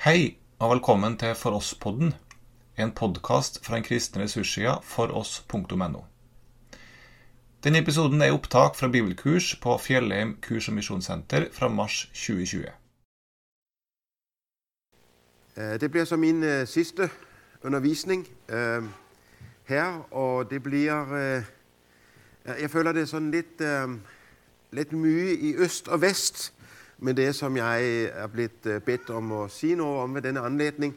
Hei, og velkommen til For oss-podden, en podkast fra den kristne ressurssida foross.no. Denne episoden er opptak fra bibelkurs på Fjellheim kurs- og misjonssenter fra mars 2020. Eh, det bliver så min eh, uh, sidste undervisning uh, her, og det bliver... uh, jeg føler det sådan lidt, øh, lidt mye i øst og vest, men det som jeg øh, er blevet øh, bedt om at sige noget om ved denne anledning.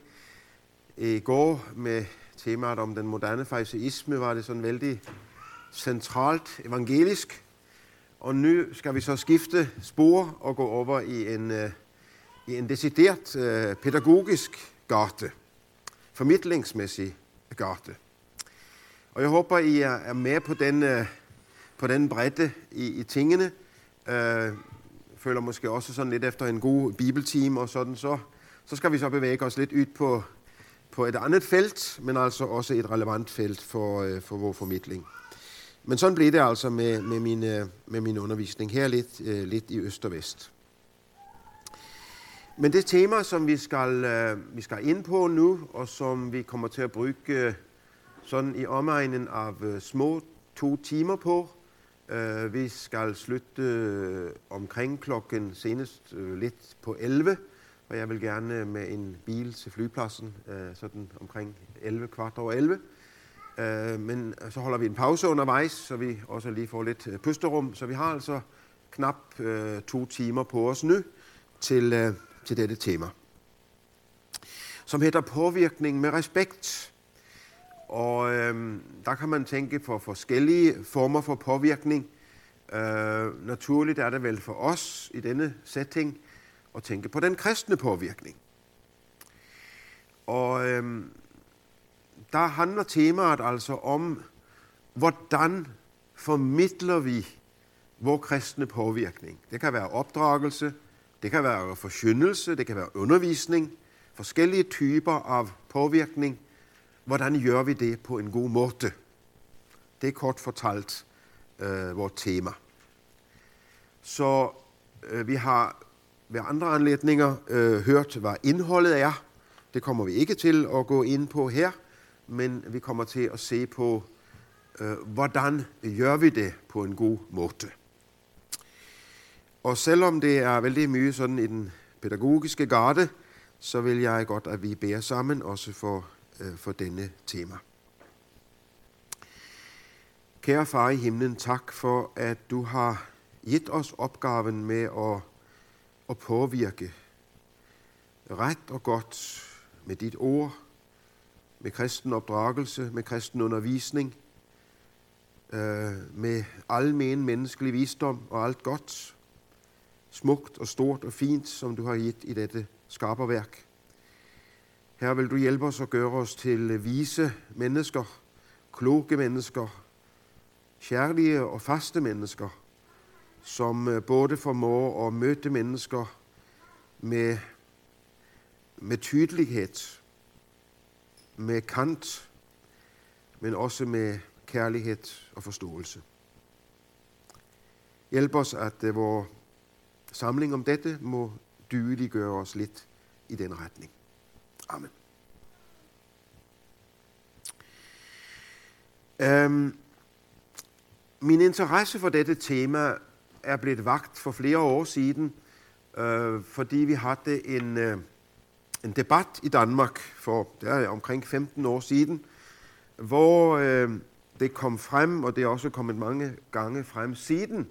I går med temaet om den moderne fariseisme var det sådan vældig centralt evangelisk, og nu skal vi så skifte spor og gå over i en, øh, i en decideret pædagogisk gate, formidlingsmæssig gate. Og jeg håber, I er med på den, på den bredde i, i tingene. Føler måske også sådan lidt efter en god bibeltime og sådan, så, så skal vi så bevæge os lidt ud på, på et andet felt, men altså også et relevant felt for, øh, for vores formidling. Men sådan blev det altså med, med, min, øh, med min undervisning her lidt, øh, lidt i øst og vest. Men det tema, som vi skal, vi skal ind på nu, og som vi kommer til at bruge sådan i omegnen af små to timer på, øh, vi skal slutte øh, omkring klokken senest øh, lidt på 11, og jeg vil gerne med en bil til flypladsen, øh, sådan omkring 11, kvart over 11. Øh, men øh, så holder vi en pause undervejs, så vi også lige får lidt øh, pusterum. Så vi har altså knap øh, to timer på os nu til, øh, til dette tema, som hedder påvirkning med respekt. Og øh, der kan man tænke på forskellige former for påvirkning. Øh, naturligt er det vel for os i denne setting at tænke på den kristne påvirkning. Og øh, der handler temaet altså om, hvordan formidler vi vores kristne påvirkning. Det kan være opdragelse, det kan være forkyndelse, det kan være undervisning, forskellige typer af påvirkning. Hvordan gør vi det på en god måde? Det er kort fortalt øh, vores tema. Så øh, vi har ved andre anledninger øh, hørt, hvad indholdet er. Det kommer vi ikke til at gå ind på her, men vi kommer til at se på, øh, hvordan gør vi det på en god måde. Og selvom det er vældig mye sådan i den pædagogiske garde, så vil jeg godt, at vi beder sammen også for, Øh, for denne tema. Kære far i himlen, tak for, at du har givet os opgaven med at, at påvirke ret og godt med dit ord, med kristen opdragelse, med kristen undervisning, øh, med almen menneskelig visdom og alt godt, smukt og stort og fint, som du har givet i dette skaberværk. Her vil du hjælpe os og gøre os til øh, vise mennesker, kloge mennesker, kærlige og faste mennesker, som øh, både formår at møde mennesker med, med tydelighed, med kant, men også med kærlighed og forståelse. Hjælp os, at øh, vores samling om dette må dygeliggøre os lidt i den retning. Amen. Øhm, min interesse for dette tema er blevet vagt for flere år siden, øh, fordi vi havde en, øh, en debat i Danmark for der er omkring 15 år siden, hvor øh, det kom frem, og det er også kommet mange gange frem siden,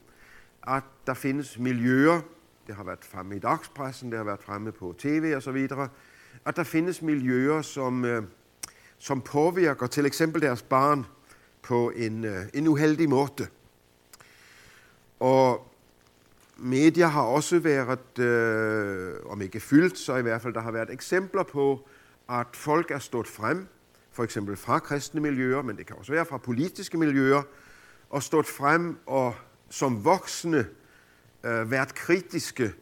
at der findes miljøer, det har været fremme i dagspressen, det har været fremme på tv og så videre, at der findes miljøer, som, øh, som påvirker til eksempel deres barn på en, øh, en uheldig måde. Og medier har også været, øh, om ikke fyldt, så i hvert fald der har været eksempler på, at folk er stået frem, for eksempel fra kristne miljøer, men det kan også være fra politiske miljøer, og stået frem og som voksne øh, været kritiske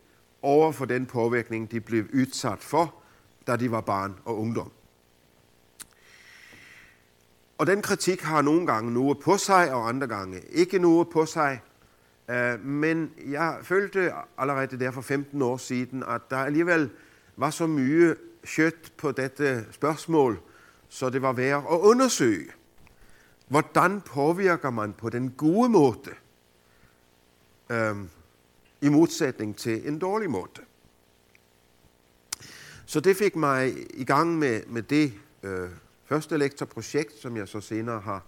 over for den påvirkning, de blev udsat for, da de var barn og ungdom. Og den kritik har nogle gange noget på sig, og andre gange ikke noget på sig. Øh, men jeg følte allerede der for 15 år siden, at der alligevel var så mye kjøtt på dette spørgsmål, så det var værd at undersøge. Hvordan påvirker man på den gode måde, øhm, i modsætning til en dårlig måde? Så det fik mig i gang med, med det øh, første lektorprojekt, som jeg så senere har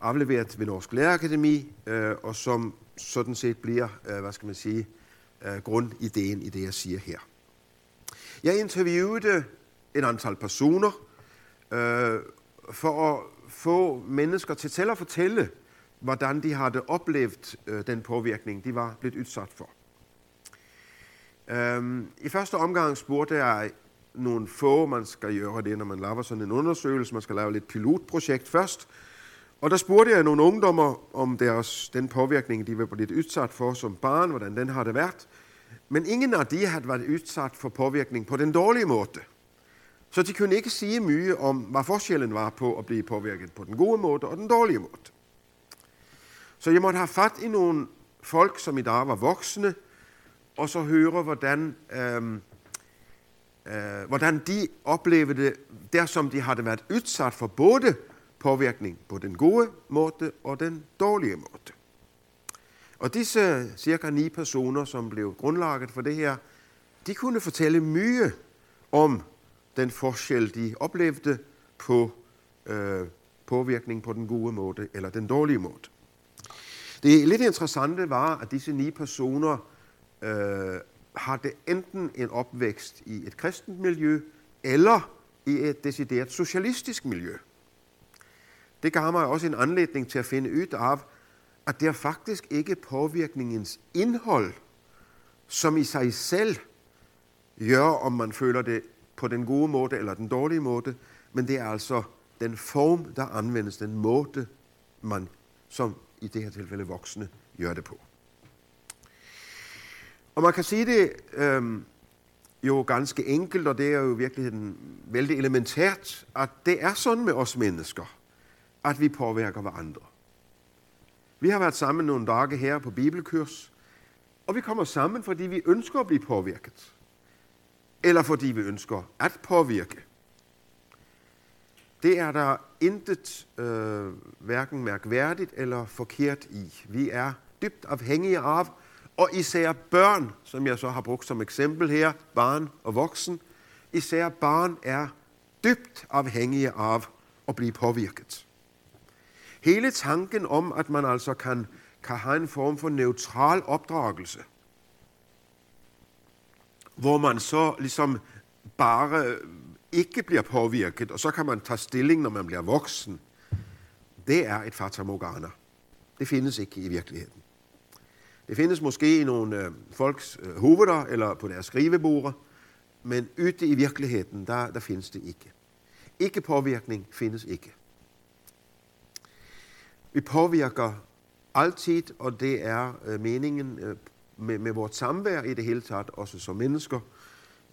afleveret ved Norsk Lærerakademi, øh, og som sådan set bliver, øh, hvad skal man sige, øh, grundideen i det, jeg siger her. Jeg interviewede et antal personer øh, for at få mennesker til selv at fortælle, hvordan de havde oplevet øh, den påvirkning, de var blevet udsat for. Øh, I første omgang spurgte jeg nogle få, man skal gøre det, når man laver sådan en undersøgelse, man skal lave lidt pilotprojekt først, og der spurgte jeg nogle ungdommer om deres, den påvirkning, de var blevet udsat for som barn, hvordan den havde været. Men ingen af de havde været udsat for påvirkning på den dårlige måde. Så de kunne ikke sige mye om, hvad forskellen var på at blive påvirket på den gode måde og den dårlige måde. Så jeg måtte have fat i nogle folk, som i dag var voksne, og så høre, hvordan, øh, øh, hvordan de oplevede det, der som de havde været udsat for både påvirkning på den gode måde og den dårlige måde. Og disse cirka ni personer, som blev grundlaget for det her, de kunne fortælle mye om den forskel, de oplevede på øh, påvirkning på den gode måde eller den dårlige måde. Det lidt interessante var, at disse ni personer øh, havde enten en opvækst i et kristent miljø, eller i et decideret socialistisk miljø. Det gav mig også en anledning til at finde ud af, at det er faktisk ikke påvirkningens indhold, som i sig selv gør, om man føler det på den gode måde eller den dårlige måde, men det er altså den form, der anvendes, den måde, man som i det her tilfælde voksne gør det på. Og man kan sige det øh, jo ganske enkelt, og det er jo i virkeligheden vældig elementært, at det er sådan med os mennesker, at vi påvirker hverandre. Vi har været sammen nogle dage her på bibelkurs, og vi kommer sammen, fordi vi ønsker at blive påvirket. Eller fordi vi ønsker at påvirke. Det er der intet øh, hverken mærkværdigt eller forkert i. Vi er dybt afhængige af, og især børn, som jeg så har brugt som eksempel her, barn og voksen, især barn er dybt afhængige af at blive påvirket. Hele tanken om, at man altså kan, kan have en form for neutral opdragelse, hvor man så ligesom bare ikke bliver påvirket, og så kan man tage stilling, når man bliver voksen, det er et fatamorgana. Det findes ikke i virkeligheden. Det findes måske i nogle øh, folks øh, hoveder eller på deres skrivebord, men ute i virkeligheden, der, der findes det ikke. Ikke påvirkning findes ikke. Vi påvirker altid, og det er øh, meningen øh, med, med vores samvær i det hele taget, også som mennesker,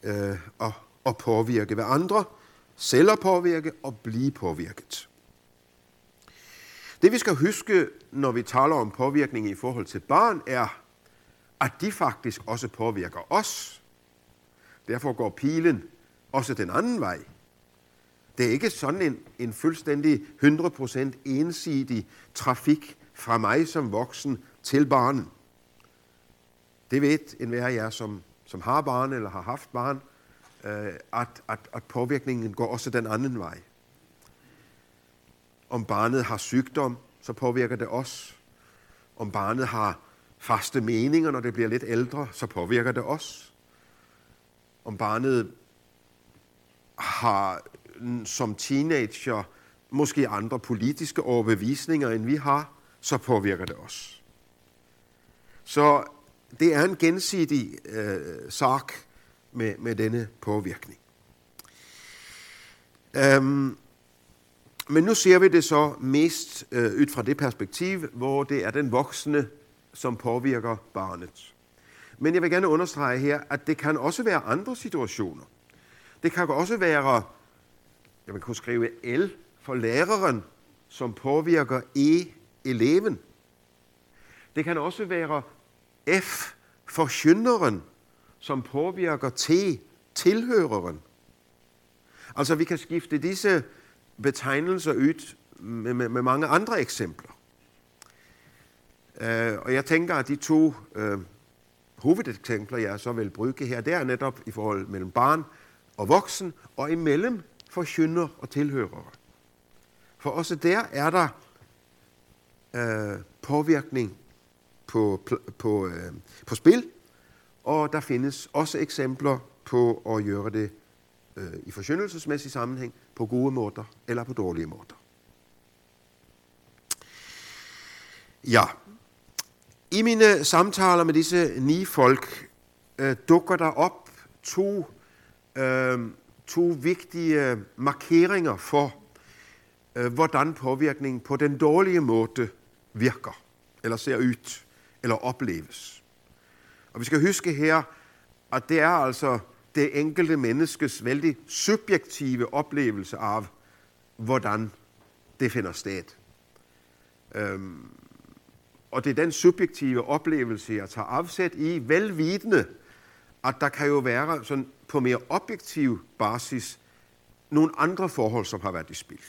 øh, at, at påvirke hvad andre, selv at påvirke og blive påvirket. Det vi skal huske, når vi taler om påvirkning i forhold til barn, er, at de faktisk også påvirker os. Derfor går pilen også den anden vej. Det er ikke sådan en, en fuldstændig 100% ensidig trafik fra mig som voksen til barnen. Det ved enhver af jer, som, som har barn eller har haft barn, øh, at, at, at påvirkningen går også den anden vej. Om barnet har sygdom, så påvirker det os. Om barnet har faste meninger, når det bliver lidt ældre, så påvirker det os. Om barnet har som teenager måske andre politiske overbevisninger, end vi har, så påvirker det os. Så det er en gensidig øh, sak med, med denne påvirkning. Øhm, men nu ser vi det så mest øh, ud fra det perspektiv, hvor det er den voksne, som påvirker barnet. Men jeg vil gerne understrege her, at det kan også være andre situationer. Det kan også være jeg vil kunne skrive L for læreren, som påvirker E, eleven. Det kan også være F for synderen, som påvirker T, tilhøreren. Altså, vi kan skifte disse betegnelser ud med, med, med mange andre eksempler. Uh, og jeg tænker, at de to uh, hovedeksempler, jeg så vil bruge her, det er netop i forhold mellem barn og voksen, og imellem forkynder og tilhørere. For også der er der uh, påvirkning på, på, uh, på spil, og der findes også eksempler på at gøre det øh, i forsyndelsesmæssig sammenhæng på gode måder eller på dårlige måder. Ja, i mine samtaler med disse ni folk øh, dukker der op to, øh, to vigtige markeringer for, øh, hvordan påvirkningen på den dårlige måde virker, eller ser ud, eller opleves. Og vi skal huske her, at det er altså det enkelte menneskes vældig subjektive oplevelse af, hvordan det finder sted. Øhm, og det er den subjektive oplevelse, jeg tager afsæt i, velvidende, at der kan jo være sådan på mere objektiv basis nogle andre forhold, som har været i spil.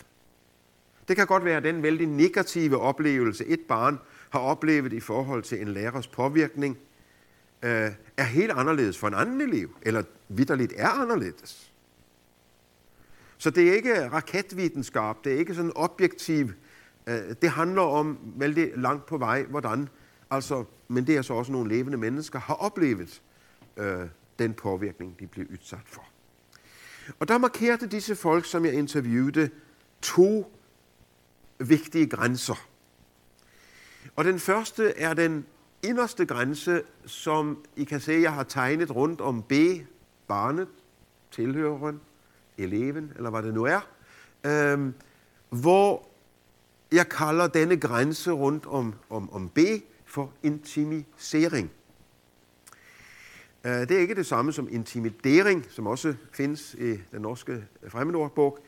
Det kan godt være den vældig negative oplevelse, et barn har oplevet i forhold til en lærers påvirkning, øh, er helt anderledes for en anden elev, eller vidderligt er anderledes. Så det er ikke raketvidenskab, det er ikke sådan objektiv Øh, det handler om vældig langt på vej, hvordan, altså, men det er så også nogle levende mennesker, har oplevet øh, den påvirkning, de blev udsat for. Og der markerede disse folk, som jeg interviewede, to vigtige grænser. Og den første er den inderste grænse, som I kan se, jeg har tegnet rundt om B, barnet, tilhøreren, eleven, eller hvad det nu er, øh, hvor jeg kalder denne grænse rundt om, om, om B for intimisering. Øh, det er ikke det samme som intimidering, som også findes i den norske fremmedordbog.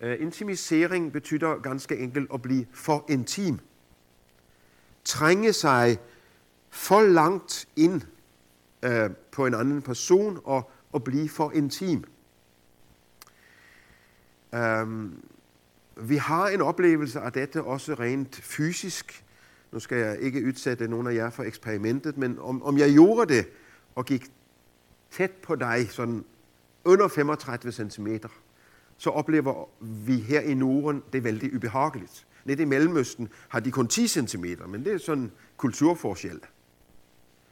Øh, intimisering betyder ganske enkelt at blive for intim. Trænge sig for langt ind øh, på en anden person og, og blive for intim. Um, vi har en oplevelse af dette også rent fysisk. Nu skal jeg ikke udsætte nogen af jer for eksperimentet, men om, om jeg gjorde det og gik tæt på dig, sådan under 35 cm, så oplever vi her i Norden det vældig ubehageligt. Lidt i Mellemøsten har de kun 10 cm, men det er sådan kulturforskel.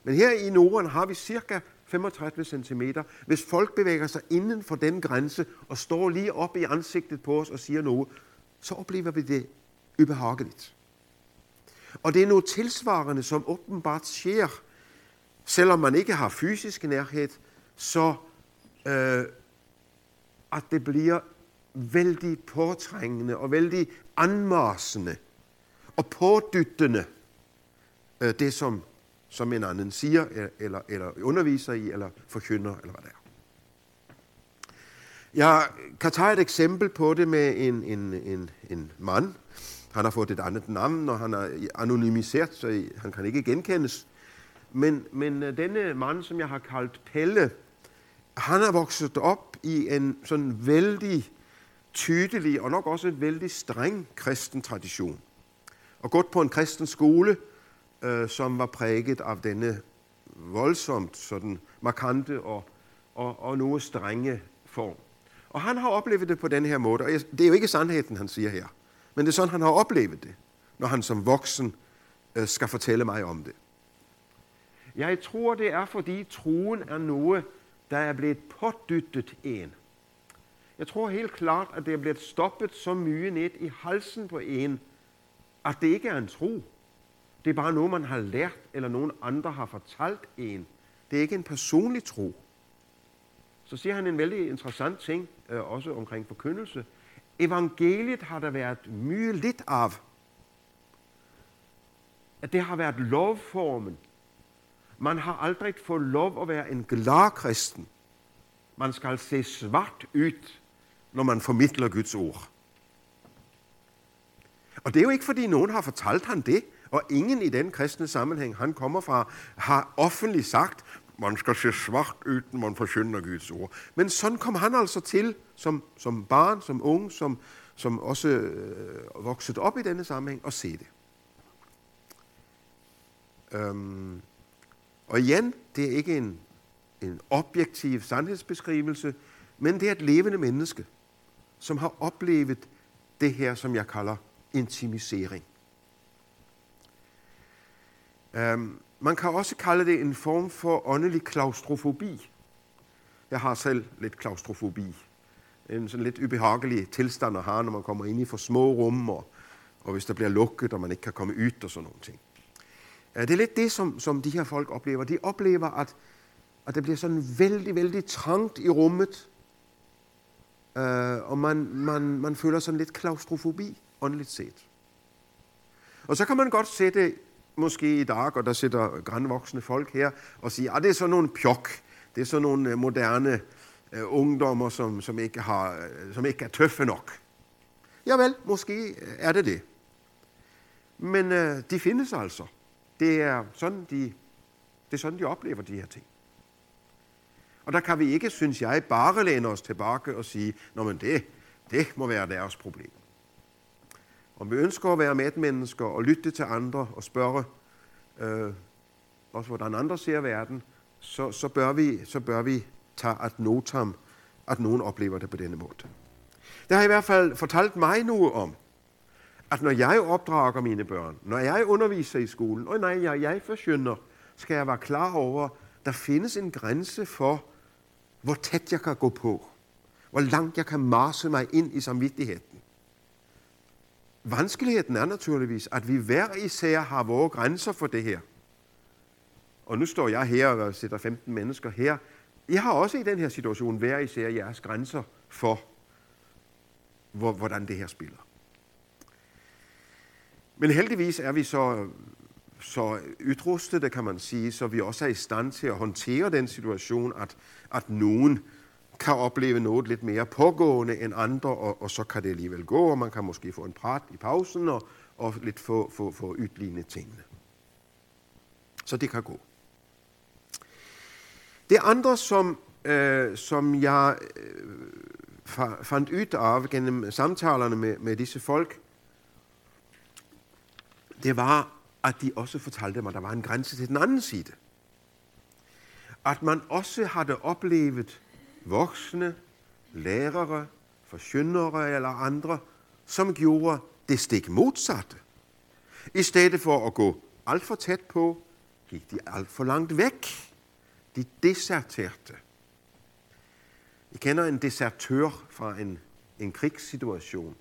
Men her i Norden har vi cirka 35 cm. Hvis folk bevæger sig inden for den grænse og står lige op i ansigtet på os og siger noget, så oplever vi det ubehageligt. Og det er noget tilsvarende, som åbenbart sker, selvom man ikke har fysisk nærhed, så øh, at det bliver vældig påtrængende og vældig anmarsende og pådyttende, øh, det som, som en anden siger, eller, eller underviser i, eller forkynder, eller hvad det er. Jeg kan tage et eksempel på det med en, en, en, en mand. Han har fået et andet navn, og han er anonymiseret, så han kan ikke genkendes. Men, men øh, denne mand, som jeg har kaldt Pelle, han er vokset op i en sådan vældig tydelig og nok også en vældig streng kristen tradition. Og gået på en kristen skole, øh, som var præget af denne voldsomt sådan markante og, og, og noget strenge form. Og han har oplevet det på den her måde. Og det er jo ikke sandheden, han siger her. Men det er sådan, han har oplevet det, når han som voksen øh, skal fortælle mig om det. Jeg tror, det er, fordi troen er noget, der er blevet pådyttet en. Jeg tror helt klart, at det er blevet stoppet så mye ned i halsen på en, at det ikke er en tro. Det er bare noget, man har lært, eller nogen andre har fortalt en. Det er ikke en personlig tro så siger han en vældig interessant ting, øh, også omkring forkyndelse. Evangeliet har der været mye lidt af. At det har været lovformen. Man har aldrig fået lov at være en glad kristen. Man skal se svart ud, når man formidler Guds ord. Og det er jo ikke, fordi nogen har fortalt han det, og ingen i den kristne sammenhæng, han kommer fra, har offentligt sagt, man skal se svagt ud, når man forsynder Guds ord. Men sådan kom han altså til som, som barn, som ung, som, som også øh, vokset op i denne sammenhæng, og se det. Øhm, og igen, det er ikke en, en objektiv sandhedsbeskrivelse, men det er et levende menneske, som har oplevet det her, som jeg kalder intimisering. Um, man kan også kalde det en form for åndelig klaustrofobi. Jeg har selv lidt klaustrofobi. En sådan lidt ubehagelig tilstand at have, når man kommer ind i for små rum, og, og hvis der bliver lukket, og man ikke kan komme ud og sådan nogle ting. Øh, det er lidt det, som, som de her folk oplever. De oplever, at, at det bliver sådan vældig, vældig trangt i rummet, uh, og man, man, man føler sådan lidt klaustrofobi, åndeligt set. Og så kan man godt sætte måske i dag, og der sidder grænvoksne folk her, og siger, at det er sådan nogle pjok, det er sådan nogle øh, moderne uh, ungdommer, som, som, ikke har, øh, som ikke er tøffe nok. Ja vel, måske er det det. Men uh, de findes altså. Det er sådan, de, det er sådan, de oplever de her ting. Og der kan vi ikke, synes jeg, bare læne os tilbage og sige, Nå, men det, det må være deres problem. Om vi ønsker at være medmennesker og lytte til andre og spørge, øh, også hvordan andre ser verden, så, så, bør vi, så bør vi tage at notam, at nogen oplever det på denne måde. Det har i hvert fald fortalt mig noget om, at når jeg opdrager mine børn, når jeg underviser i skolen, og nej, jeg, jeg forsynder, skal jeg være klar over, der findes en grænse for, hvor tæt jeg kan gå på, hvor langt jeg kan marse mig ind i samvittigheden. Vanskeligheden er naturligvis, at vi hver især har vores grænser for det her. Og nu står jeg her og sætter 15 mennesker her. Jeg har også i den her situation hver især jeres grænser for, hvordan det her spiller. Men heldigvis er vi så, så ytrustede, kan man sige, så vi også er i stand til at håndtere den situation, at, at nogen kan opleve noget lidt mere pågående end andre, og, og så kan det alligevel gå, og man kan måske få en prat i pausen, og, og lidt få, få, få ytligende tingene. Så det kan gå. Det andre, som, øh, som jeg øh, fandt ud af gennem samtalerne med, med disse folk, det var, at de også fortalte mig, at der var en grænse til den anden side. At man også havde oplevet voksne, lærere, forsyndere eller andre, som gjorde det stik modsatte. I stedet for at gå alt for tæt på, gik de alt for langt væk. De deserterte. I kender en desertør fra en, en krigssituation.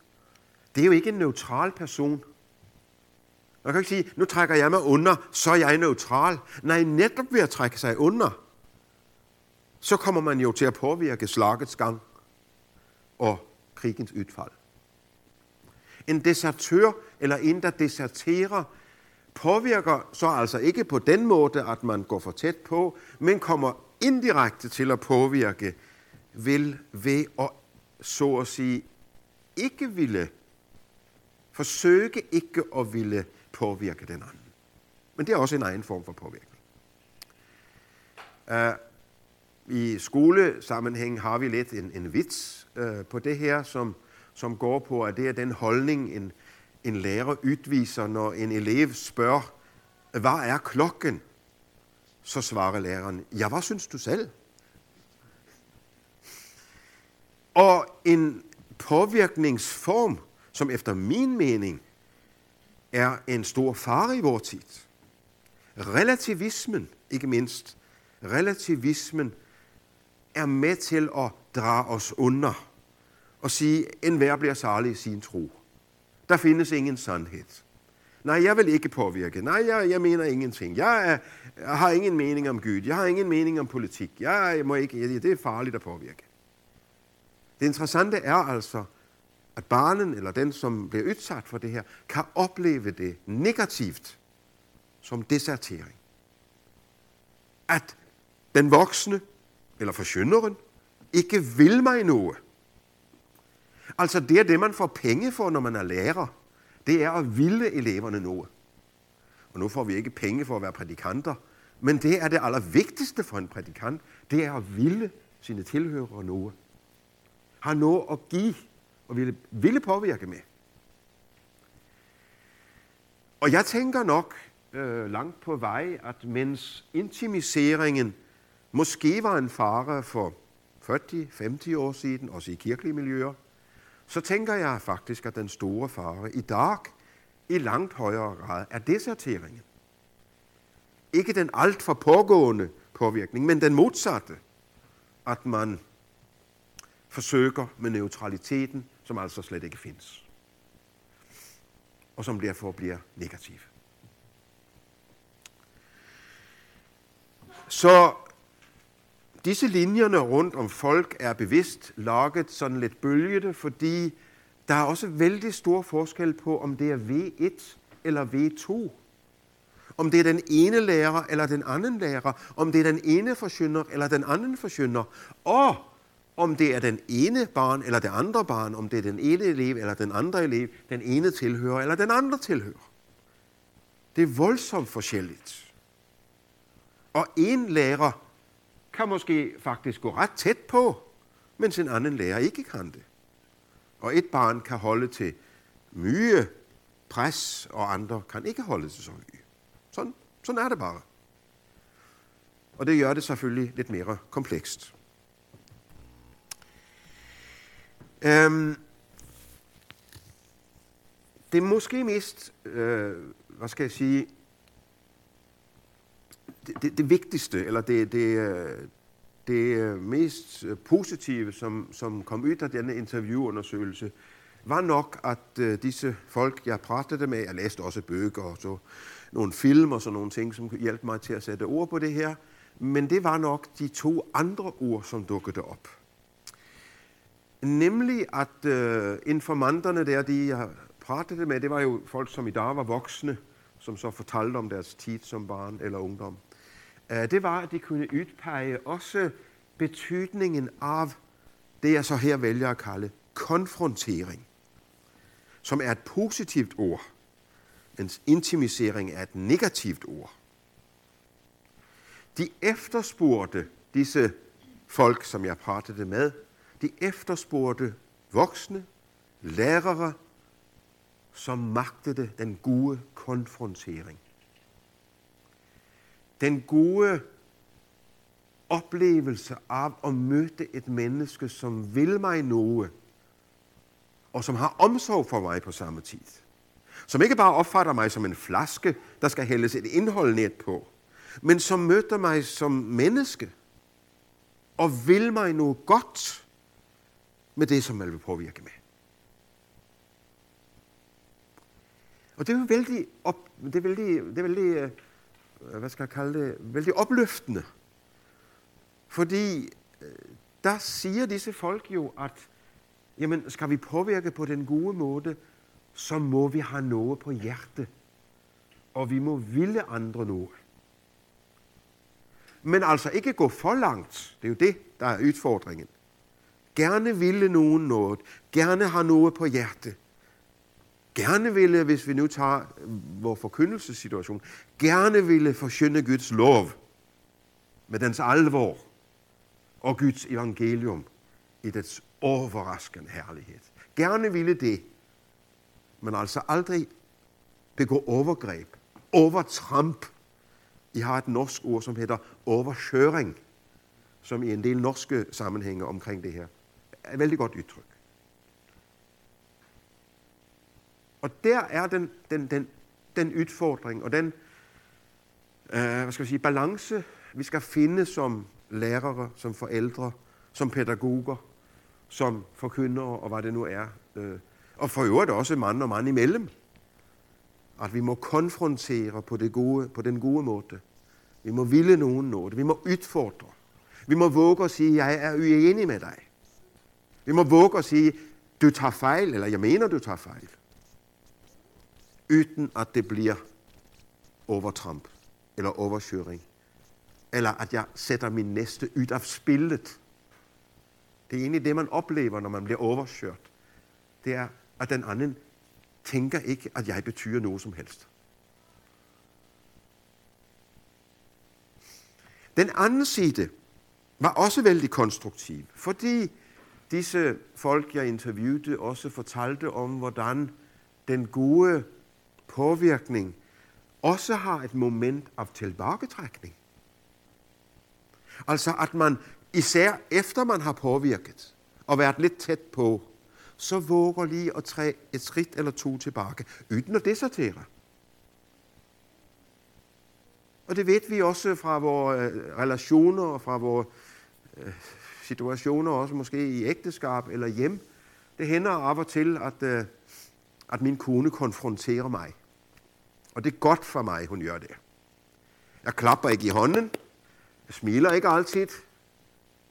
Det er jo ikke en neutral person. Man kan ikke sige, nu trækker jeg mig under, så er jeg neutral. Nej, netop ved at trække sig under, så kommer man jo til at påvirke slagets gang og krigens udfald. En desertør eller en, der deserterer, påvirker så altså ikke på den måde, at man går for tæt på, men kommer indirekte til at påvirke vil ved at, så at sige, ikke ville, forsøge ikke at ville påvirke den anden. Men det er også en egen form for påvirkning. Uh, i skolesammenhæng har vi lidt en, en vits øh, på det her, som, som går på, at det er den holdning, en, en lærer udviser, når en elev spørger, hvad er klokken? Så svarer læreren, ja, hvad synes du selv? Og en påvirkningsform, som efter min mening er en stor fare i vores tid. Relativismen, ikke mindst, relativismen er med til at dra os under og sige, en hver bliver særlig i sin tro. Der findes ingen sandhed. Nej, jeg vil ikke påvirke. Nej, jeg, jeg mener ingenting. Jeg, er, jeg har ingen mening om Gud. Jeg har ingen mening om politik. Jeg, jeg må ikke, det er farligt at påvirke. Det interessante er altså, at barnen eller den, som bliver udsat for det her, kan opleve det negativt som desertering. At den voksne eller forskynderen ikke vil mig noget. Altså det er det, man får penge for, når man er lærer. Det er at ville eleverne noget. Og nu får vi ikke penge for at være prædikanter, Men det er det allervigtigste for en prædikant, det er at ville sine tilhørere noget. Har noget at give og ville, ville påvirke med. Og jeg tænker nok øh, langt på vej, at mens intimiseringen måske var en fare for 40-50 år siden, også i kirkelige miljøer, så tænker jeg faktisk, at den store fare i dag i langt højere grad er deserteringen. Ikke den alt for pågående påvirkning, men den modsatte. At man forsøger med neutraliteten, som altså slet ikke findes. Og som derfor bliver negativ. Så disse linjerne rundt om folk er bevidst lokket sådan lidt bølgede, fordi der er også vældig stor forskel på, om det er V1 eller V2. Om det er den ene lærer eller den anden lærer. Om det er den ene forsynder eller den anden forsynder. Og om det er den ene barn eller det andre barn. Om det er den ene elev eller den andre elev. Den ene tilhører eller den andre tilhører. Det er voldsomt forskelligt. Og en lærer kan måske faktisk gå ret tæt på, mens en anden lærer ikke kan det. Og et barn kan holde til mye pres, og andre kan ikke holde til så mye. Sådan, sådan er det bare. Og det gør det selvfølgelig lidt mere komplekst. Øhm, det er måske mest, øh, hvad skal jeg sige, det, det, det vigtigste, eller det, det, øh, det øh, mest øh, positive, som, som kom ud af denne interviewundersøgelse, var nok, at disse folk, jeg pratede med, jeg læste også bøger og så nogle film og sådan nogle ting, som hjalp mig til at sætte ord på det her, men det var nok de to andre ord, som dukkede op. Nemlig at øh, informanterne der, de jeg pratede med, det var jo folk, som i dag var voksne, som så fortalte om deres tid som barn eller ungdom. Øh, det var, at de kunne udpege også betydningen af det, jeg så her vælger at kalde konfrontering, som er et positivt ord, mens intimisering er et negativt ord. De efterspurgte disse folk, som jeg pratede med, de efterspurgte voksne, lærere, som magtede den gode konfrontering. Den gode oplevelse af at møde et menneske, som vil mig noget, og som har omsorg for mig på samme tid. Som ikke bare opfatter mig som en flaske, der skal hældes et indhold ned på, men som møder mig som menneske, og vil mig noget godt med det, som man vil påvirke med. Og det er jo vældig, op, det er vældig, det er vældig øh, Øh, hvad skal jeg kalde det, vældig opløftende. Fordi øh, der siger disse folk jo, at jamen, skal vi påvirke på den gode måde, så må vi have noget på hjerte. Og vi må ville andre noget. Men altså ikke gå for langt. Det er jo det, der er udfordringen. Gerne ville nogen noget. Gerne have noget på hjerte. Gerne ville, hvis vi nu tager øh, vores forkyndelsessituation, gerne ville forsynde Guds lov med dens alvor og Guds evangelium i dets overraskende herlighed. Gerne ville det, men altså aldrig begå overgreb, overtramp. I har et norsk ord, som hedder overkøring, som i en del norske sammenhænge omkring det her er et vældig godt udtryk. Og der er den, den, den, den udfordring og den øh, hvad skal jeg sige, balance, vi skal finde som lærere, som forældre, som pædagoger, som forkyndere og hvad det nu er. Øh, og for øvrigt også mand og mand imellem. At vi må konfrontere på, det gode, på den gode måde. Vi må ville nogen noget. Vi må udfordre. Vi må våge at sige, jeg er uenig med dig. Vi må våge at sige, du tager fejl, eller jeg mener, du tager fejl. Uden at det bliver overtramp eller overkøring. Eller at jeg sætter min næste ud af spillet. Det er egentlig det, man oplever, når man bliver overkørt. Det er, at den anden tænker ikke, at jeg betyder noget som helst. Den anden side var også vældig konstruktiv, fordi disse folk, jeg interviewede, også fortalte om, hvordan den gode påvirkning også har et moment af tilbagetrækning. Altså at man, især efter man har påvirket og været lidt tæt på, så våger lige at træde et skridt eller to tilbage, uden at desertere. Og det ved vi også fra vores øh, relationer og fra vores øh, situationer, også måske i ægteskab eller hjem. Det hænder af og til, at, øh, at min kone konfronterer mig. Og det er godt for mig, hun gør det. Jeg klapper ikke i hånden. Jeg smiler ikke altid.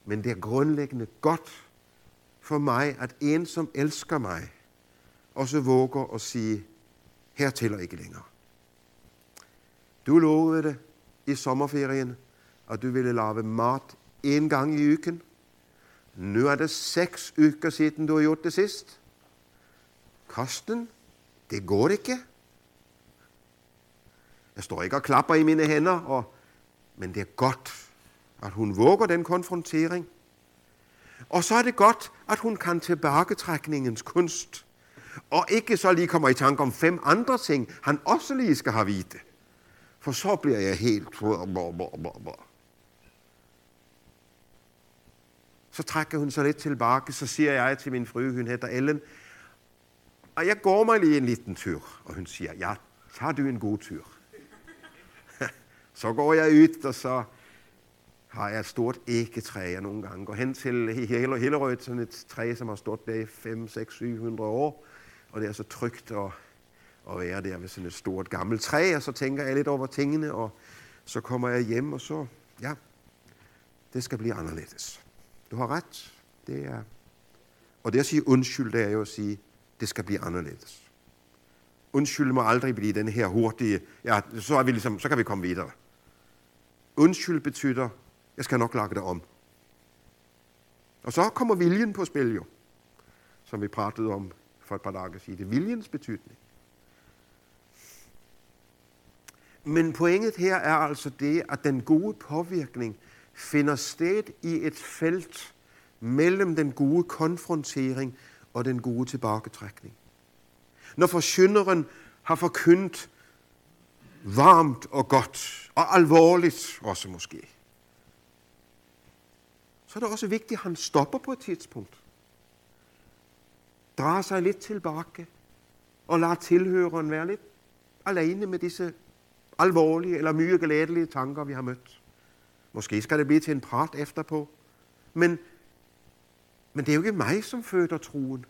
Men det er grundlæggende godt for mig, at en, som elsker mig, også våger at sige, her tæller ikke længere. Du lovede det i sommerferien, at du ville lave mat en gang i uken. Nu er det seks uger siden du har gjort det sidst. Karsten, det går ikke. Jeg står ikke og klapper i mine hænder, og, men det er godt, at hun våger den konfrontering. Og så er det godt, at hun kan tilbagetrækningens kunst, og ikke så lige kommer i tanke om fem andre ting, han også lige skal have vide. For så bliver jeg helt... Så trækker hun sig lidt tilbage, så siger jeg til min frue, hun hedder Ellen, og jeg går mig lige en liten tur. Og hun siger, ja, tager du en god tur så går jeg ud, og så har jeg et stort æggetræ, jeg nogle gange går hen til Hillerød, sådan et træ, som har stået der i 5, 6, 700 år. Og det er så trygt at, at være der ved sådan et stort gammelt træ, og så tænker jeg lidt over tingene, og så kommer jeg hjem, og så, ja, det skal blive anderledes. Du har ret. Det er, og det at sige undskyld, det er jo at sige, det skal blive anderledes. Undskyld må aldrig blive den her hurtige, ja, så, er vi ligesom, så kan vi komme videre. Undskyld betyder, jeg skal nok lakke det om. Og så kommer viljen på spil jo, som vi pratede om for et par dage siden. Det er viljens betydning. Men pointet her er altså det, at den gode påvirkning finder sted i et felt mellem den gode konfrontering og den gode tilbagetrækning. Når forsynderen har forkyndt varmt og godt, og alvorligt også måske, så er det også vigtigt, at han stopper på et tidspunkt. Drar sig lidt tilbage og lader tilhøreren være lidt alene med disse alvorlige eller mye glædelige tanker, vi har mødt. Måske skal det blive til en prat efterpå. Men, men det er jo ikke mig, som føder troen.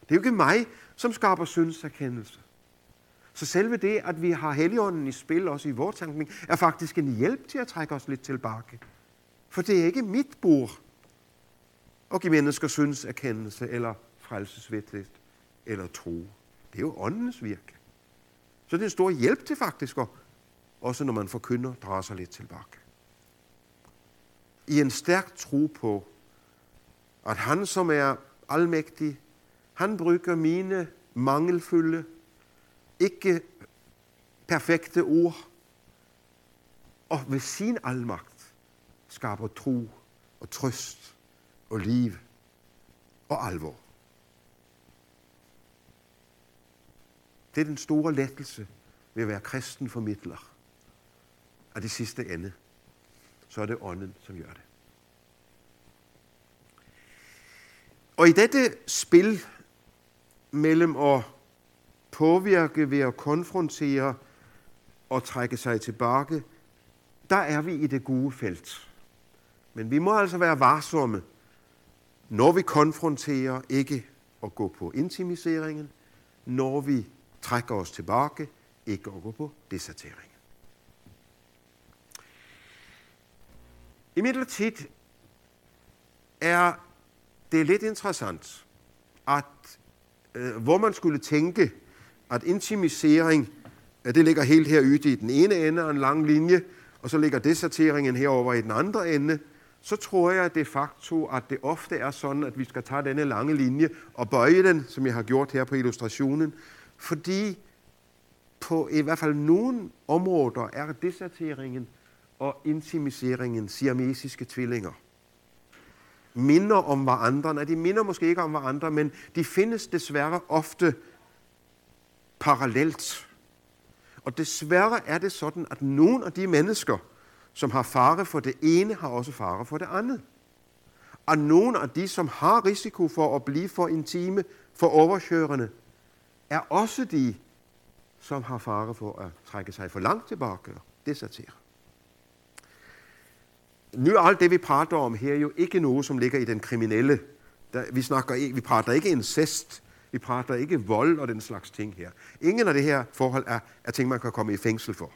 Det er jo ikke mig, som skaber syndserkendelse. Så selve det, at vi har heligånden i spil, også i vores tankning, er faktisk en hjælp til at trække os lidt tilbage. For det er ikke mit bord at give mennesker synserkendelse eller frelsesvidtligt eller tro. Det er jo åndens virke. Så det er en stor hjælp til faktisk, at, også når man forkynder, drager sig lidt tilbage. I en stærk tro på, at han, som er almægtig, han bruger mine mangelfulde, ikke perfekte ord, og ved sin almagt skaber tro og trøst og liv og alvor. Det er den store lettelse ved at være kristen formidler. Og det sidste ende, så er det ånden, som gør det. Og i dette spil mellem at påvirke ved at konfrontere og trække sig tilbage, der er vi i det gode felt. Men vi må altså være varsomme, når vi konfronterer, ikke at gå på intimiseringen, når vi trækker os tilbage, ikke at gå på deserteringen. I midlertid er det lidt interessant, at øh, hvor man skulle tænke, at intimisering, at det ligger helt her ude i den ene ende af en lang linje, og så ligger deserteringen herover i den andre ende, så tror jeg de facto, at det ofte er sådan, at vi skal tage denne lange linje og bøje den, som jeg har gjort her på illustrationen, fordi på i hvert fald nogle områder er deserteringen og intimiseringen, siamesiske tvillinger, minder om hverandre. Nej, de minder måske ikke om hverandre, men de findes desværre ofte parallelt. Og desværre er det sådan, at nogle af de mennesker, som har fare for det ene, har også fare for det andet. Og nogle af de, som har risiko for at blive for intime, for overkørende, er også de, som har fare for at trække sig for langt tilbage og desertere. Nu er alt det, vi prater om her, jo ikke noget, som ligger i den kriminelle. Der, vi, snakker, vi prater ikke incest, vi prater ikke vold og den slags ting her. Ingen af det her forhold er, er ting, man kan komme i fængsel for.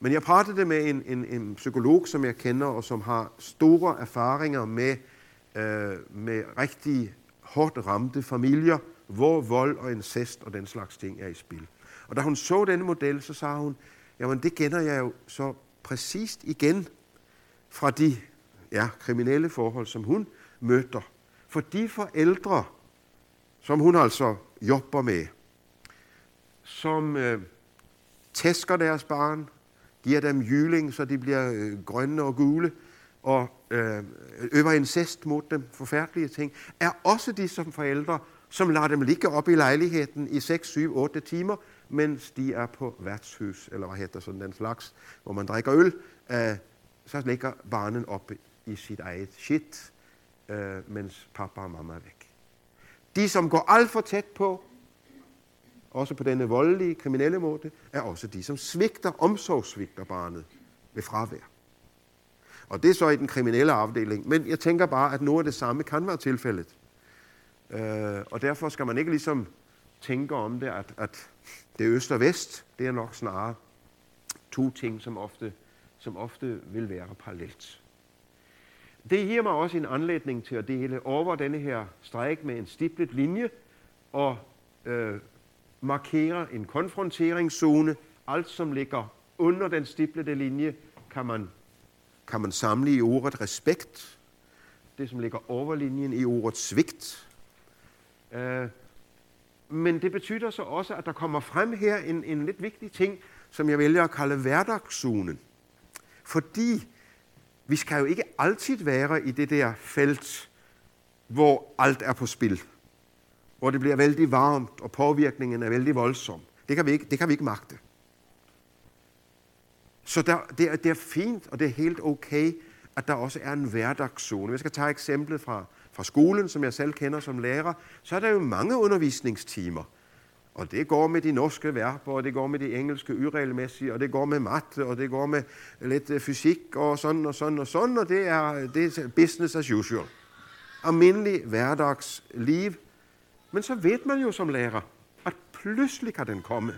Men jeg pratede med en, en, en psykolog, som jeg kender, og som har store erfaringer med, øh, med rigtig hårdt ramte familier, hvor vold og incest og den slags ting er i spil. Og da hun så denne model, så sagde hun, jamen det kender jeg jo så præcist igen fra de ja, kriminelle forhold, som hun møder. For de forældre, som hun altså jobber med, som øh, tæsker deres barn, giver dem jyling, så de bliver øh, grønne og gule, og øh, øver incest mod dem, forfærdelige ting, er også de som forældre, som lader dem ligge op i lejligheden i 6, 7, 8 timer, mens de er på værtshus, eller hvad hedder sådan den slags, hvor man drikker øl, øh, så ligger barnen oppe i sit eget shit, øh, mens pappa og mamma er væk. De, som går alt for tæt på, også på denne voldelige, kriminelle måde, er også de, som svigter, omsorgssvigter barnet ved fravær. Og det er så i den kriminelle afdeling. Men jeg tænker bare, at noget af det samme kan være tilfældet. Øh, og derfor skal man ikke ligesom tænke om det, at, at det er øst og vest. Det er nok snarere to ting, som ofte, som ofte vil være parallelt. Det giver mig også en anledning til at dele over denne her stræk med en stiplet linje og øh, markere en konfronteringszone. Alt, som ligger under den stiplede linje, kan man, kan man samle i ordet respekt. Det, som ligger over linjen, i ordet svigt. Øh, men det betyder så også, at der kommer frem her en, en lidt vigtig ting, som jeg vælger at kalde hverdagszonen. Fordi vi skal jo ikke altid være i det der felt, hvor alt er på spil. Hvor det bliver vældig varmt, og påvirkningen er vældig voldsom. Det kan vi ikke, det kan vi ikke magte. Så der, det, er, det er fint, og det er helt okay, at der også er en hverdagszone. Jeg skal tage eksemplet fra, fra skolen, som jeg selv kender som lærer. Så er der jo mange undervisningstimer. Og det går med de norske verber, og det går med de engelske uregelmæssige, og det går med matte, og det går med lidt øh, fysik, og sådan og sådan og sådan, og det er, det er business as usual. Almindelig hverdagsliv. Men så ved man jo som lærer, at pludselig kan den komme.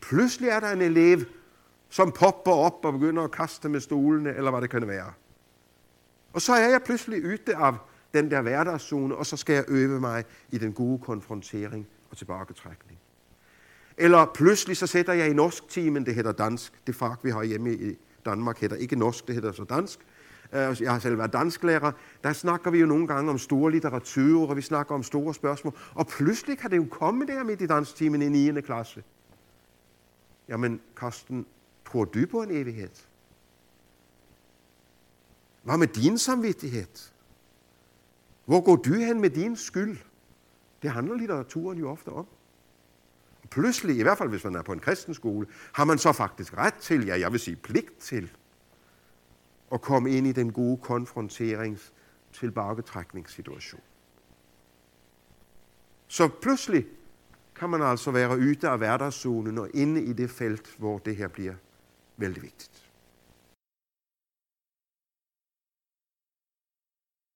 Pludselig er der en elev, som popper op og begynder at kaste med stolene, eller hvad det kan være. Og så er jeg pludselig ute af den der hverdagszone, og så skal jeg øve mig i den gode konfrontering og tilbagetrækning. Eller pludselig så sætter jeg i norsk timen, det hedder dansk. Det fag, vi har hjemme i Danmark, hedder ikke norsk, det hedder så dansk. Øh, jeg har selv været dansklærer. Der snakker vi jo nogle gange om store litteratur, og vi snakker om store spørgsmål. Og pludselig kan det jo komme der midt i dansktimen i 9. klasse. Jamen, Karsten, tror du på en evighed? Hvad med din samvittighed? Hvor går du hen med din skyld? Det handler litteraturen jo ofte om. Pludselig, i hvert fald hvis man er på en kristen skole, har man så faktisk ret til, ja, jeg vil sige pligt til, at komme ind i den gode konfronterings tilbagetrækningssituation. Så pludselig kan man altså være ute af hverdagszonen og inde i det felt, hvor det her bliver vældig vigtigt.